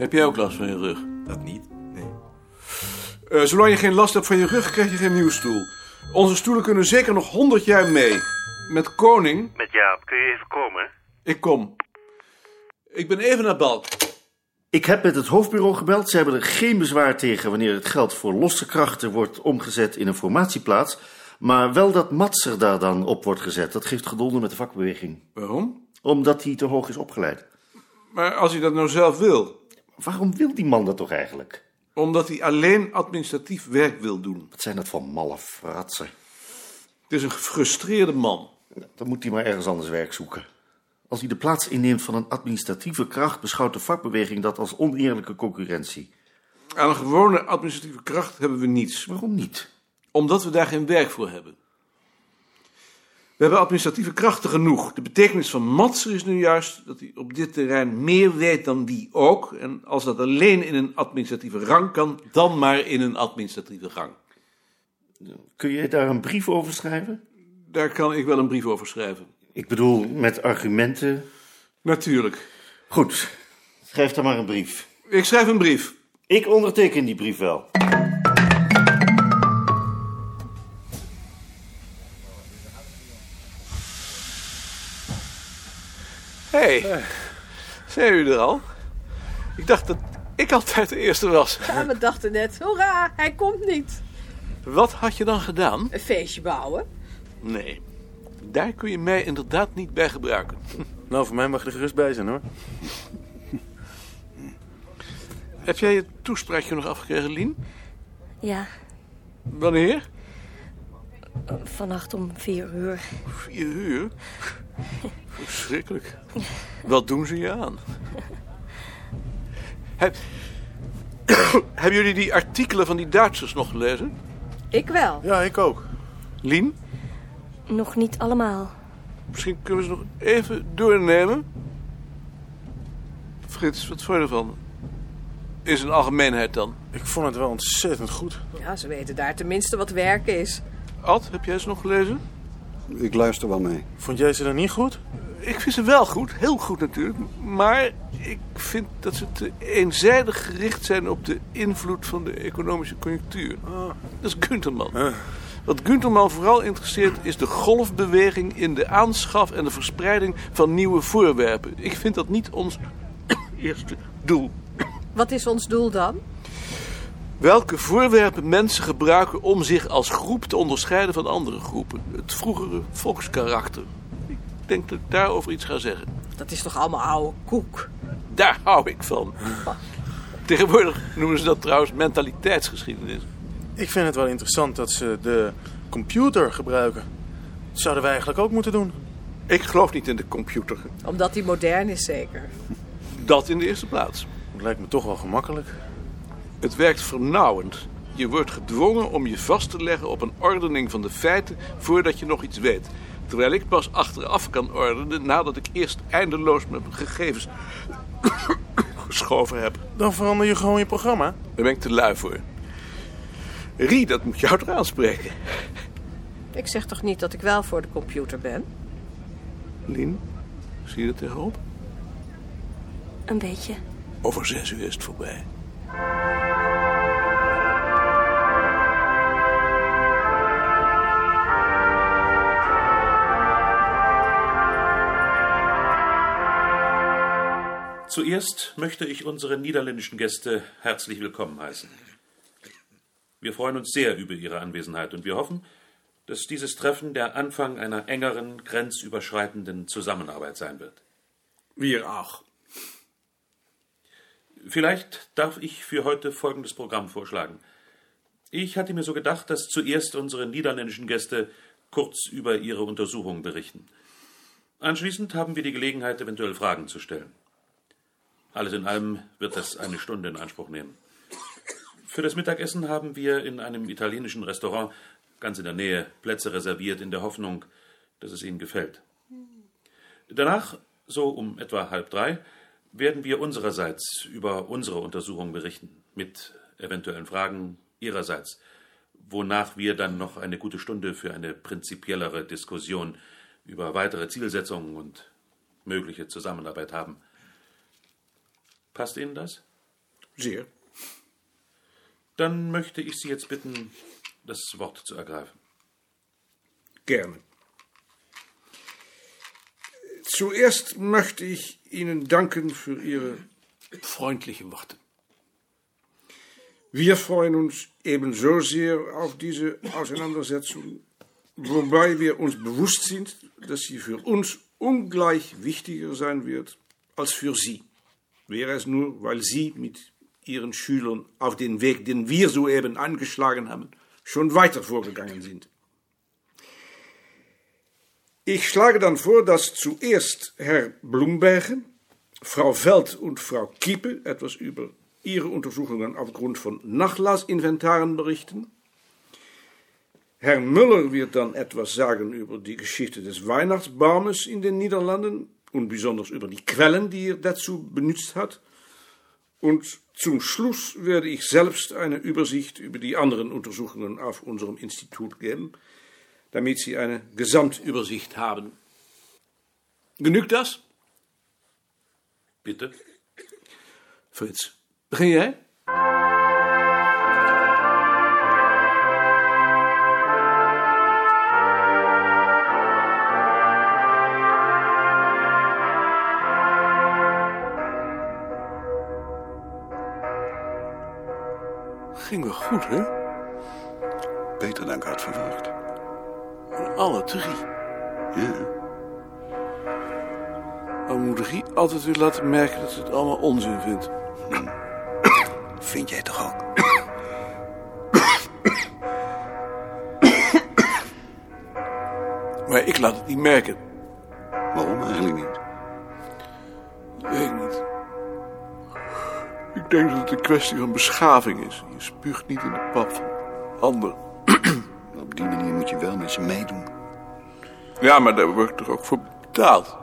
Heb jij ook last van je rug? Dat niet? Nee. Eh, zolang je geen last hebt van je rug, krijg je geen nieuwe stoel. Onze stoelen kunnen zeker nog 100 jaar mee. Met koning. Met Jaap, kun je even komen? Ik kom. Ik ben even naar Balk. Ik heb met het hoofdbureau gebeld. Ze hebben er geen bezwaar tegen wanneer het geld voor losse krachten wordt omgezet in een formatieplaats. Maar wel dat Matser daar dan op wordt gezet. Dat geeft gedonder met de vakbeweging. Waarom? Omdat hij te hoog is opgeleid. Maar als hij dat nou zelf wil. Waarom wil die man dat toch eigenlijk? Omdat hij alleen administratief werk wil doen. Wat zijn dat voor malle fratsen? Het is een gefrustreerde man. Dan moet hij maar ergens anders werk zoeken. Als hij de plaats inneemt van een administratieve kracht, beschouwt de vakbeweging dat als oneerlijke concurrentie. Aan een gewone administratieve kracht hebben we niets. Waarom niet? Omdat we daar geen werk voor hebben. We hebben administratieve krachten genoeg. De betekenis van Matser is nu juist dat hij op dit terrein meer weet dan wie ook. En als dat alleen in een administratieve rang kan, dan maar in een administratieve rang. Kun je daar een brief over schrijven? Daar kan ik wel een brief over schrijven. Ik bedoel, met argumenten. Natuurlijk. Goed, schrijf dan maar een brief. Ik schrijf een brief. Ik onderteken die brief wel. Hé, hey, zijn jullie er al? Ik dacht dat ik altijd de eerste was. Ja, we dachten net, hoera, hij komt niet. Wat had je dan gedaan? Een feestje bouwen. Nee, daar kun je mij inderdaad niet bij gebruiken. Nou, voor mij mag je er gerust bij zijn hoor. Heb jij je toespraakje nog afgekregen, Lien? Ja, Wanneer? vannacht om vier uur. Vier uur? Verschrikkelijk. Wat doen ze je aan? Heb... Hebben jullie die artikelen van die Duitsers nog gelezen? Ik wel. Ja, ik ook. Lien, Nog niet allemaal. misschien kunnen we ze nog even doornemen. Frits, wat vond je ervan? Is een algemeenheid dan. Ik vond het wel ontzettend goed. Ja, ze weten daar tenminste wat werken is. Ad, heb jij ze nog gelezen? Ik luister wel mee. Vond jij ze dan niet goed? Ik vind ze wel goed, heel goed natuurlijk. Maar ik vind dat ze te eenzijdig gericht zijn op de invloed van de economische conjunctuur. Dat is Gunterman. Eh. Wat Gunterman vooral interesseert is de golfbeweging in de aanschaf en de verspreiding van nieuwe voorwerpen. Ik vind dat niet ons eerste doel. Wat is ons doel dan? Welke voorwerpen mensen gebruiken om zich als groep te onderscheiden van andere groepen. Het vroegere volkskarakter. Ik denk dat ik daarover iets ga zeggen. Dat is toch allemaal oude koek? Daar hou ik van. Tegenwoordig noemen ze dat trouwens mentaliteitsgeschiedenis. Ik vind het wel interessant dat ze de computer gebruiken. Dat zouden wij eigenlijk ook moeten doen. Ik geloof niet in de computer. Omdat die modern is zeker. Dat in de eerste plaats. Het lijkt me toch wel gemakkelijk. Het werkt vernauwend. Je wordt gedwongen om je vast te leggen op een ordening van de feiten voordat je nog iets weet. Terwijl ik pas achteraf kan ordenen nadat ik eerst eindeloos met mijn gegevens geschoven heb. Dan verander je gewoon je programma. Daar ben ik te lui voor. Rie, dat moet jou toch aanspreken. Ik zeg toch niet dat ik wel voor de computer ben? Lien, zie je er tegenop? Een beetje. Over zes uur is het voorbij. Zuerst möchte ich unsere niederländischen Gäste herzlich willkommen heißen. Wir freuen uns sehr über Ihre Anwesenheit und wir hoffen, dass dieses Treffen der Anfang einer engeren, grenzüberschreitenden Zusammenarbeit sein wird. Wir auch. Vielleicht darf ich für heute folgendes Programm vorschlagen. Ich hatte mir so gedacht, dass zuerst unsere niederländischen Gäste kurz über ihre Untersuchung berichten. Anschließend haben wir die Gelegenheit, eventuell Fragen zu stellen. Alles in allem wird das eine Stunde in Anspruch nehmen. Für das Mittagessen haben wir in einem italienischen Restaurant ganz in der Nähe Plätze reserviert, in der Hoffnung, dass es Ihnen gefällt. Danach, so um etwa halb drei, werden wir unsererseits über unsere Untersuchung berichten, mit eventuellen Fragen Ihrerseits, wonach wir dann noch eine gute Stunde für eine prinzipiellere Diskussion über weitere Zielsetzungen und mögliche Zusammenarbeit haben. Passt Ihnen das? Sehr. Dann möchte ich Sie jetzt bitten, das Wort zu ergreifen. Gerne. Zuerst möchte ich Ihnen danken für Ihre freundlichen Worte. Wir freuen uns ebenso sehr auf diese Auseinandersetzung, wobei wir uns bewusst sind, dass sie für uns ungleich wichtiger sein wird als für Sie. Wäre es nur, weil Sie mit Ihren Schülern auf den Weg, den wir soeben angeschlagen haben, schon weiter vorgegangen sind. Ich schlage dann vor, dass zuerst Herr Blumbergen, Frau Veld und Frau Kiepe etwas über ihre Untersuchungen aufgrund von Nachlassinventaren berichten. Herr Müller wird dann etwas sagen über die Geschichte des Weihnachtsbaumes in den Niederlanden und besonders über die Quellen, die er dazu benutzt hat. Und zum Schluss werde ich selbst eine Übersicht über die anderen Untersuchungen auf unserem Institut geben, damit Sie eine Gesamtübersicht haben. Genügt das? Bitte. Fritz, begin jij? Ging wel goed, hè? Beter dan ik had verwacht. Alle drie. Ja. Dan moet Rie altijd weer laten merken dat ze het allemaal onzin vindt. Vind jij toch ook? Maar ik laat het niet merken. Waarom eigenlijk niet? Weet ik niet. Ik denk dat het een kwestie van beschaving is. Je spuugt niet in de pap van ander. Op die manier moet je wel met ze meedoen. Ja, maar daar word ik toch ook voor betaald.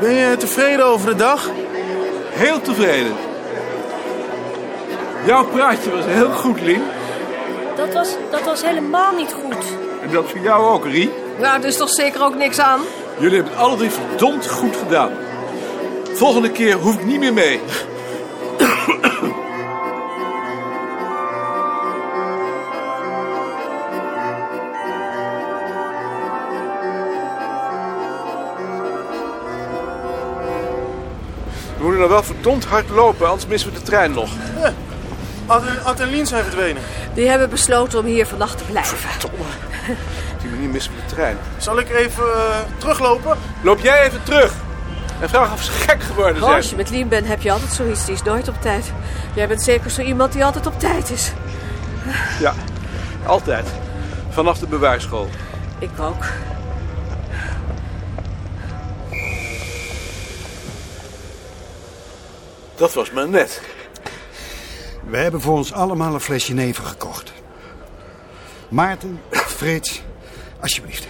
Ben je tevreden over de dag? Heel tevreden. Jouw praatje was heel goed, Lien. Dat was, dat was helemaal niet goed. En dat voor jou ook, Rie. Nou, er is toch zeker ook niks aan? Jullie hebben het alle drie verdomd goed gedaan. Volgende keer hoef ik niet meer mee. We moeten nou wel verdomd hard lopen, anders missen we de trein nog. Ad, en Lien zijn verdwenen. Die hebben besloten om hier vannacht te blijven. Op die manier missen we de trein. Zal ik even eh, teruglopen? Loop jij even terug. En vraag of ze gek geworden Oh, zijn. als je met Lien bent, heb je altijd zoiets. Die is nooit op tijd. Jij bent zeker zo iemand die altijd op tijd is. Ja, altijd. Vanaf de bewaarschool. Ik ook. Dat was maar net. We hebben voor ons allemaal een flesje neven gekocht. Maarten, Frits, alsjeblieft.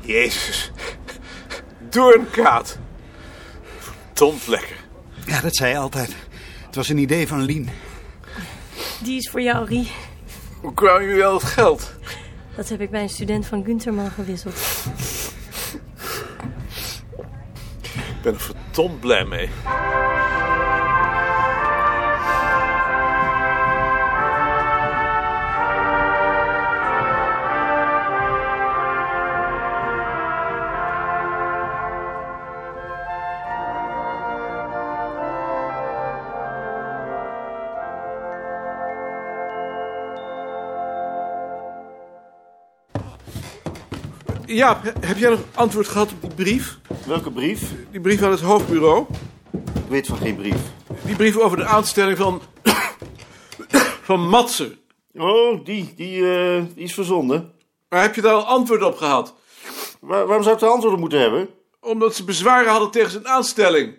Jezus. Doornkaat. Verdomd lekker. Ja, dat zei je altijd. Het was een idee van Lien. Die is voor jou, Rie. Hoe kwamen jullie al het geld? Dat heb ik bij een student van Gunterman gewisseld. Ik ben er verdomd blij mee. Ja, heb jij nog antwoord gehad op die brief? Welke brief? Die brief aan het hoofdbureau? Ik weet van geen brief. Die brief over de aanstelling van. van Matser. Oh, die, die, eh, die is verzonden. Maar heb je daar al antwoord op gehad? Waar- waarom zou ik er antwoord op moeten hebben? Omdat ze bezwaren hadden tegen zijn aanstelling.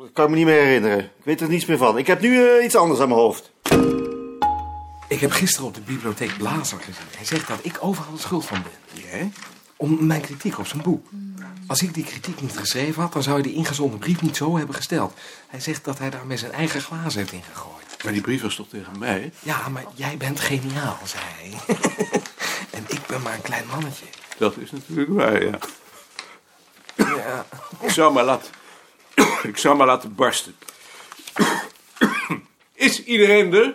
Dat kan ik me niet meer herinneren. Ik weet er niets meer van. Ik heb nu eh, iets anders aan mijn hoofd. Ik heb gisteren op de bibliotheek Blazer gezien. Hij zegt dat ik overal de schuld van ben. Ja? Om mijn kritiek op zijn boek. Als ik die kritiek niet geschreven had, dan zou hij die ingezonden brief niet zo hebben gesteld. Hij zegt dat hij daar met zijn eigen glazen heeft ingegooid. Maar die brief was toch tegen mij? Ja, maar jij bent geniaal, zei hij. en ik ben maar een klein mannetje. Dat is natuurlijk waar, ja. Ja. Ik zou maar laten, ik zou maar laten barsten. Is iedereen er?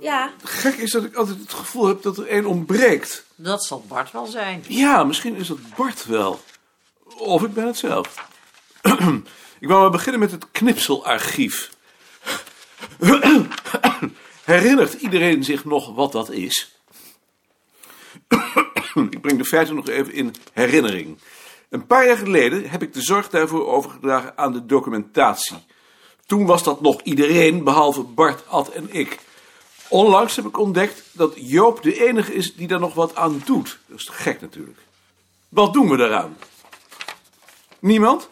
Ja, Gek is dat ik altijd het gevoel heb dat er één ontbreekt. Dat zal Bart wel zijn. Ja, misschien is dat Bart wel. Of ik ben het zelf. ik wou maar beginnen met het knipselarchief. Herinnert iedereen zich nog wat dat is? ik breng de feiten nog even in herinnering. Een paar jaar geleden heb ik de zorg daarvoor overgedragen aan de documentatie. Toen was dat nog iedereen, behalve Bart, Ad en ik. Onlangs heb ik ontdekt dat Joop de enige is die daar nog wat aan doet. Dat is gek natuurlijk. Wat doen we daaraan? Niemand?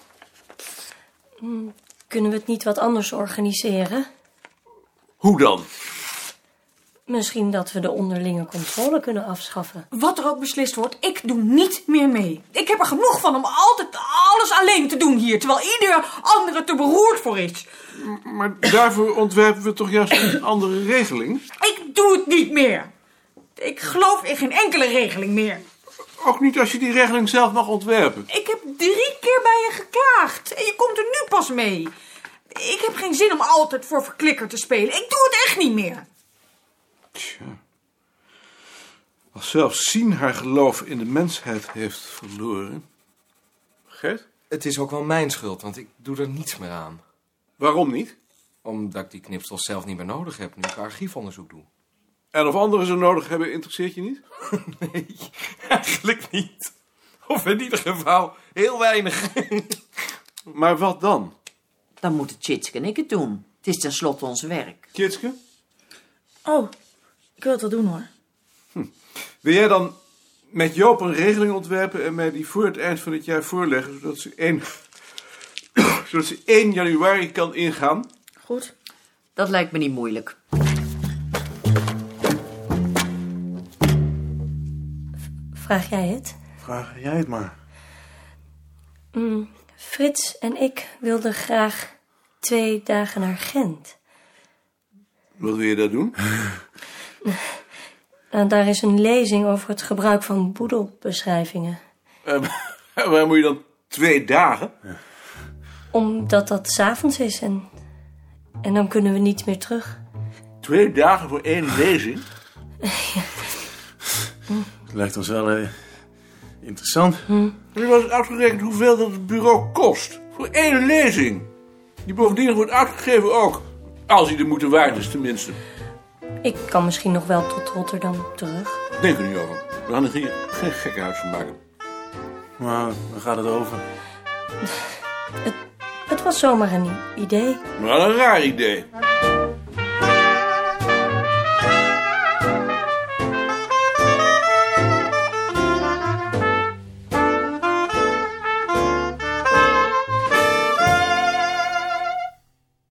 Kunnen we het niet wat anders organiseren? Hoe dan? Misschien dat we de onderlinge controle kunnen afschaffen. Wat er ook beslist wordt, ik doe niet meer mee. Ik heb er genoeg van om altijd alles alleen te doen hier, terwijl ieder andere te beroerd voor is. Maar daarvoor ontwerpen we toch juist een andere regeling? Ik doe het niet meer. Ik geloof in geen enkele regeling meer. Ook niet als je die regeling zelf mag ontwerpen. Ik heb drie keer bij je geklaagd en je komt er nu pas mee. Ik heb geen zin om altijd voor verklikker te spelen. Ik doe het echt niet meer. Tja. Als zelfs Sien haar geloof in de mensheid heeft verloren. Gert? Het is ook wel mijn schuld, want ik doe er niets meer aan. Waarom niet? Omdat ik die knipsels zelf niet meer nodig heb nu ik archiefonderzoek doe. En of anderen ze nodig hebben, interesseert je niet? Nee, eigenlijk niet. Of in ieder geval heel weinig. Maar wat dan? Dan moeten Tjitske en ik het doen. Het is tenslotte ons werk. Tjitske? Oh, ik wil het wel doen hoor. Wil jij dan met Joop een regeling ontwerpen en mij die voor het eind van het jaar voorleggen, zodat ze 1, zodat ze 1 januari kan ingaan? Goed. Dat lijkt me niet moeilijk. Vraag jij het? Vraag jij het maar. Mm, Frits en ik wilden graag twee dagen naar Gent. Wat wil je daar doen? En daar is een lezing over het gebruik van boedelbeschrijvingen. En waar moet je dan twee dagen? Omdat dat s'avonds is en, en dan kunnen we niet meer terug. Twee dagen voor één lezing? Het lijkt ons wel eh, interessant. Wel eens uitgerekend hoeveel dat het bureau kost? Voor één lezing. Die bovendien wordt uitgegeven ook. Als hij de moeite waard is, tenminste. Ik kan misschien nog wel tot Rotterdam terug. Denk er niet over. We gaan er hier geen gekkenhuis van maken. Maar waar gaat het over? Het was zomaar een idee. Maar een raar idee.